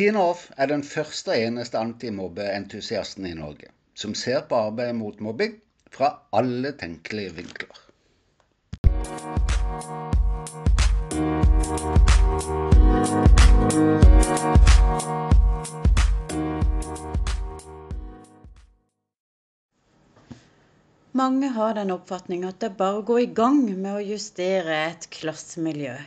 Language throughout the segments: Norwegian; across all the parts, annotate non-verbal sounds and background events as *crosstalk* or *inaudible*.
Tina Off er den første og eneste antimobbeentusiasten i Norge som ser på arbeidet mot mobbing fra alle tenkelige vinkler. Mange har den oppfatning at det er bare å gå i gang med å justere et klassemiljø.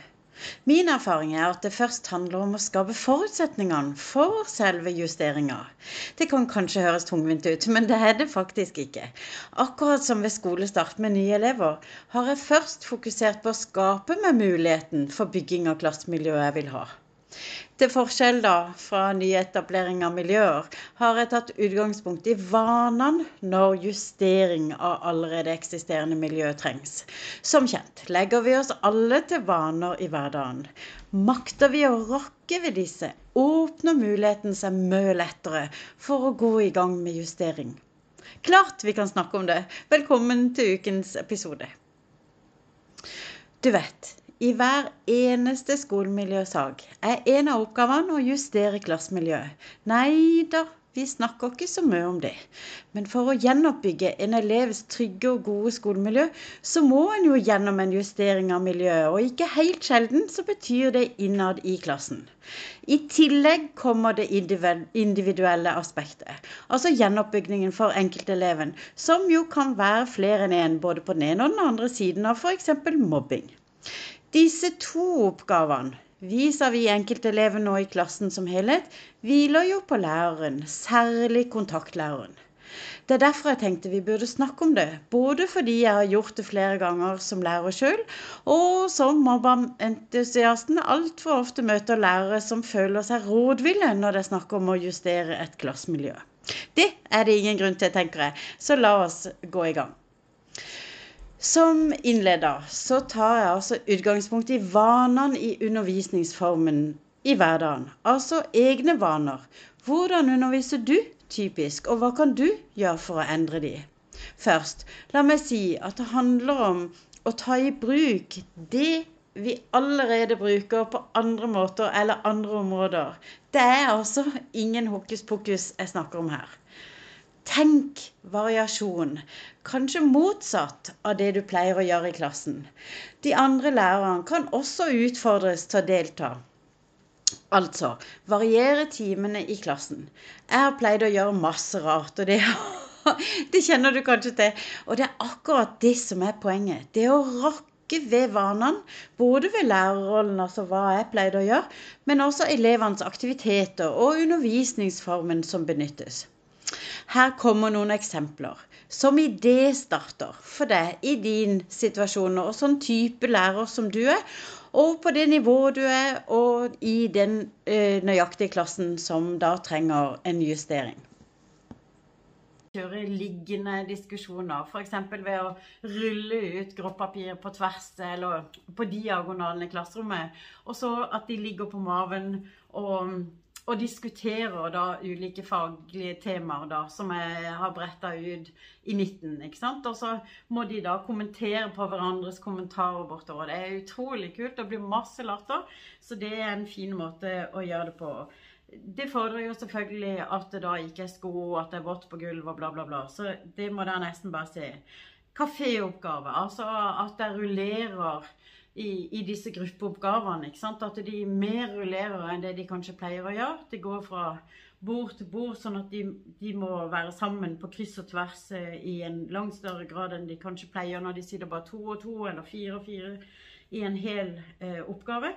Min erfaring er at det først handler om å skape forutsetningene for selve justeringa. Det kan kanskje høres tungvint ut, men det er det faktisk ikke. Akkurat som ved skolestart med nye elever, har jeg først fokusert på å skape meg muligheten for bygging av klassemiljøet jeg vil ha. Til forskjell da fra nyetablering av miljøer, har jeg tatt utgangspunkt i vanene når justering av allerede eksisterende miljø trengs. Som kjent legger vi oss alle til vaner i hverdagen. Makter vi å rokke ved disse, åpner muligheten seg mye lettere for å gå i gang med justering. Klart vi kan snakke om det. Velkommen til ukens episode. Du vet, i hver eneste skolemiljøsak er en av oppgavene å justere klassemiljøet. Nei da, vi snakker ikke så mye om det. Men for å gjenoppbygge en elevs trygge og gode skolemiljø, så må en jo gjennom en justering av miljøet, og ikke helt sjelden så betyr det innad i klassen. I tillegg kommer det individuelle aspektet, altså gjenoppbyggingen for enkelteleven, som jo kan være flere enn én, en, både på den ene og den andre siden av f.eks. mobbing. Disse to oppgavene viser vi enkeltelevene enkelteleven nå i klassen som helhet, hviler jo på læreren, særlig kontaktlæreren. Det er derfor jeg tenkte vi burde snakke om det. Både fordi jeg har gjort det flere ganger som lærer sjøl, og som mobbeentusiasten altfor ofte møter lærere som føler seg rådville når det er snakk om å justere et klassemiljø. Det er det ingen grunn til, tenker jeg, så la oss gå i gang. Som innleder så tar jeg altså utgangspunkt i vanene i undervisningsformen i hverdagen. Altså egne vaner. Hvordan underviser du typisk, og hva kan du gjøre for å endre de? Først, la meg si at det handler om å ta i bruk det vi allerede bruker på andre måter eller andre områder. Det er altså ingen hokus pokus jeg snakker om her. Tenk variasjon. Kanskje motsatt av det du pleier å gjøre i klassen. De andre lærerne kan også utfordres til å delta. Altså variere timene i klassen. Jeg har pleid å gjøre masse rart, og det, *laughs* det kjenner du kanskje til. Og det er akkurat det som er poenget. Det å rokke ved vanene, både ved lærerrollen, altså hva jeg pleide å gjøre, men også elevenes aktiviteter og undervisningsformen som benyttes. Her kommer noen eksempler som idéstarter for deg i din situasjon og sånn type lærer som du er, og på det nivået du er, og i den eh, nøyaktige klassen som da trenger en justering. Kjøre liggende diskusjoner, f.eks. ved å rulle ut gråpapir på tvers eller på diagonalen i klasserommet, og så at de ligger på maven og og diskuterer da ulike faglige temaer da, som jeg har bretta ut i midten. ikke sant? Og så må de da kommentere på hverandres kommentarer bortover. Det er utrolig kult. Det blir masse latter, så det er en fin måte å gjøre det på. Det fordrer jo selvfølgelig at det da ikke er sko, at det er vått på gulvet og bla, bla, bla. Så det må dere nesten bare se. Kaféoppgave, altså at dere rullerer i, i disse gruppeoppgavene. ikke sant? At de mer rullerer enn det de kanskje pleier å gjøre. Det går fra bord til bord, sånn at de, de, må være sammen på kryss og tvers eh, i en langt større grad enn de kanskje pleier når de sitter bare to og to eller fire og fire i en hel eh, oppgave.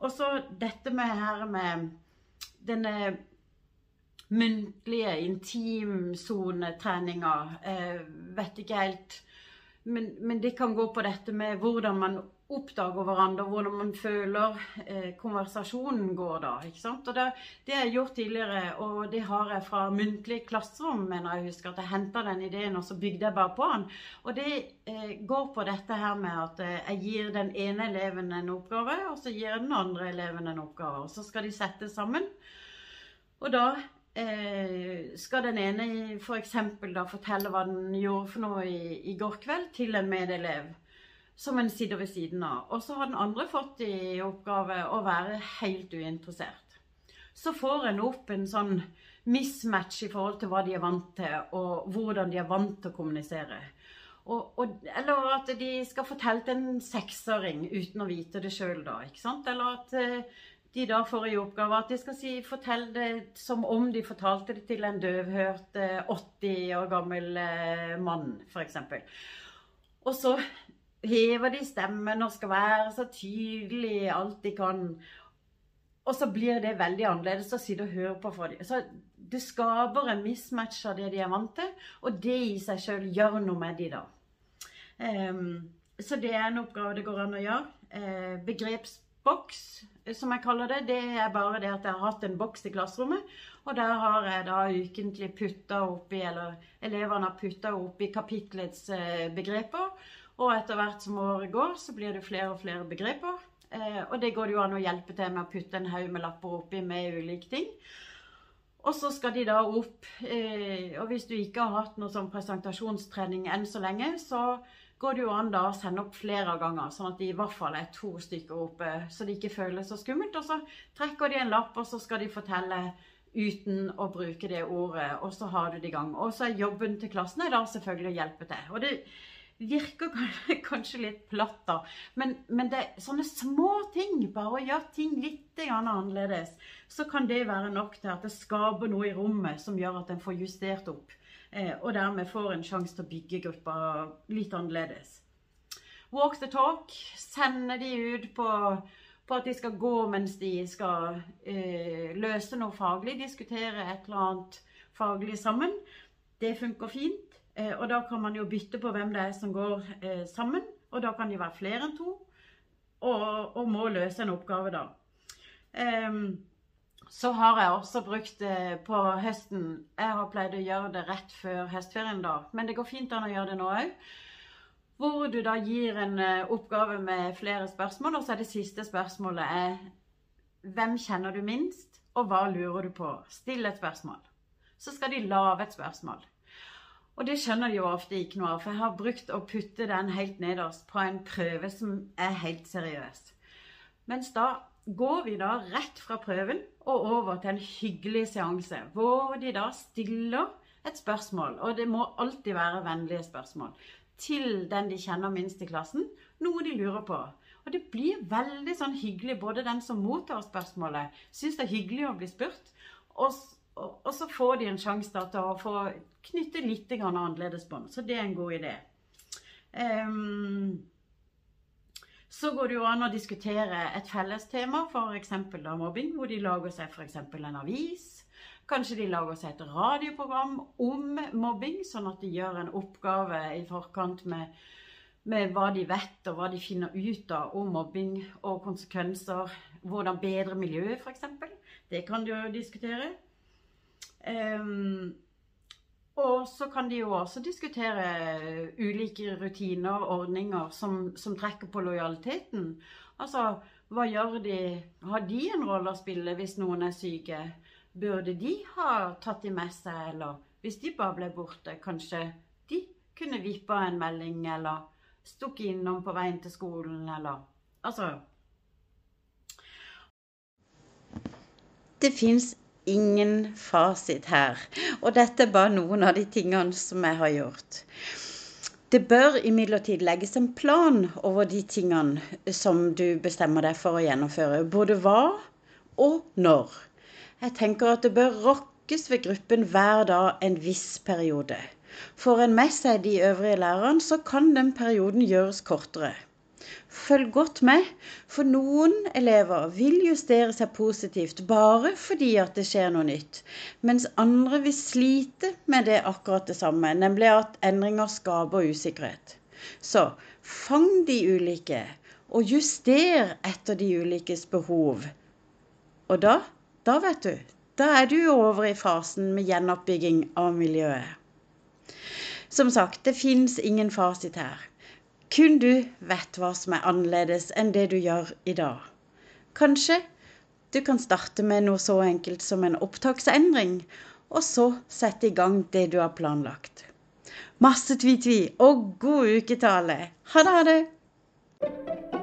Og så dette med her med denne muntlige intimsonetreninga. Eh, vet ikke helt men, men, det kan gå på dette med hvordan man oppdager hverandre, hvordan man føler eh, konversasjonen går da. ikke sant? Og det, det har jeg gjort tidligere, og det har jeg fra muntlig klasserom, mener jeg husker, at jeg henta den ideen, og så bygde jeg bare på den. Og det eh, går på dette her med at eh, jeg gir den ene eleven en oppgave, og så gir jeg den andre eleven en oppgave. Og så skal de sette sammen. Og da eh, skal den ene f.eks. For da fortelle hva den gjorde for noe i, i går kveld, til en medelev som en sitter ved siden av. Og så har den andre fått i oppgave å være helt uinteressert. så får en opp en sånn mismatch i forhold til hva de er vant til, og hvordan de er vant til å kommunisere. Og, og, eller at de skal fortelle til en seksåring uten å vite det sjøl, da. ikke sant? Eller at uh, de da får i oppgave at de skal si, fortelle det som om de fortalte det til en døvhørt uh, 80 år gammel uh, mann, f.eks. Og så hever de stemmen og skal være så tydelig alt de kan. Og så blir det veldig annerledes å sitte og høre på for dem. Så det skaper en mismatch av det de er vant til, og det i seg sjøl gjør noe med de da. Um, så det er en oppgave det går an å gjøre. Uh, begrepsboks, som jeg kaller det, det er bare det at jeg har hatt en boks i klasserommet. Og der har jeg da ukentlig putta oppi, eller elevene har putta oppi kapitlets uh, begreper. Og etter hvert som året går, så blir det flere og flere begreper. Uh, og det går det jo an å hjelpe til med å putte en haug med lapper oppi med ulike ting. Og så skal de da opp eh, Og hvis du ikke har hatt noe sånn presentasjonstrening enn så lenge, så går det jo an da å sende opp flere ganger, sånn at de i hvert fall er to stykker oppe, så det ikke føles så skummelt. Og så trekker de en lapp, og så skal de fortelle uten å bruke det ordet, og så har du det i gang. Og så er jobben til klassen er da selvfølgelig å hjelpe til. Og det virker *laughs* kanskje litt platt, da. Men, men, det sånne små ting, bare å gjøre ting litt annerledes, så kan det være nok til at det skaper noe i rommet som gjør at en får justert opp. Eh, og dermed får en sjanse til å bygge gruppa litt annerledes. Walk the talk. Sende de ut på, på at de skal gå mens de skal eh, løse noe faglig. Diskutere et eller annet faglig sammen. Det funker fint. Eh, og da kan man jo bytte på hvem det er som går eh, sammen. Og da kan de være flere enn to, og, og må løse en oppgave, da. Um, så har jeg også brukt det på høsten. Jeg har pleid å gjøre det rett før høstferien, da. Men det går fint an å gjøre det nå òg. Hvor du da gir en oppgave med flere spørsmål, og så er det siste spørsmålet er Hvem kjenner du minst, og hva lurer du på? Still et spørsmål. Så skal de lage et spørsmål. Og det skjønner de jo ofte ikke noe av, for jeg har brukt å putte den helt nederst på en prøve som er helt seriøs. Mens da går vi da rett fra prøven og over til en hyggelig seanse, hvor de da stiller et spørsmål, og det må alltid være vennlige spørsmål, til den de kjenner minst i klassen, noe de lurer på. Og det blir veldig sånn hyggelig. Både den som mottar spørsmålet, syns det er hyggelig å bli spurt, og og, så får de en sjanse til å få knytte litt annerledes bånd. Så det er en god idé. Um, så går det jo an å diskutere et fellestema, f.eks. mobbing, hvor de lager seg f.eks. en avis. Kanskje de lager seg et radioprogram om mobbing, sånn at de gjør en oppgave i forkant med, med hva de vet, og hva de finner ut av om mobbing og konsekvenser. Hvordan bedre miljøet, f.eks. Det kan de jo diskutere. Um, og så kan de jo også diskutere ulike rutiner og ordninger som, som, trekker på lojaliteten. Altså, hva gjør de? Har de en rolle å spille hvis noen er syke? Burde de ha tatt de med seg, eller hvis de bare ble borte, kanskje de kunne vippa en melding, eller stukket innom på veien til skolen, eller Altså Det fins ingen fasit her. Og dette er bare noen av de tingene som jeg har gjort. Det bør imidlertid legges en plan over de tingene som du bestemmer deg for å gjennomføre. Både hva og når. Jeg tenker at det bør rokkes ved gruppen hver dag en viss periode. Får en med seg de øvrige lærerne, så kan den perioden gjøres kortere. Følg godt med, for noen elever vil justere seg positivt bare fordi at det skjer noe nytt, mens andre vil slite med det akkurat det samme, nemlig at endringer skaper usikkerhet. Så fang de ulike, og juster etter de ulikes behov. Og da, da vet du, da er du over i fasen med gjenoppbygging av miljøet. Som sagt, det fins ingen fasit her. Kun du vet hva som er annerledes enn det du gjør i dag. Kanskje du kan starte med noe så enkelt som en opptaksendring, og så sette i gang det du har planlagt. Masse tvi-tvi og god uketale. Ha det, ha det!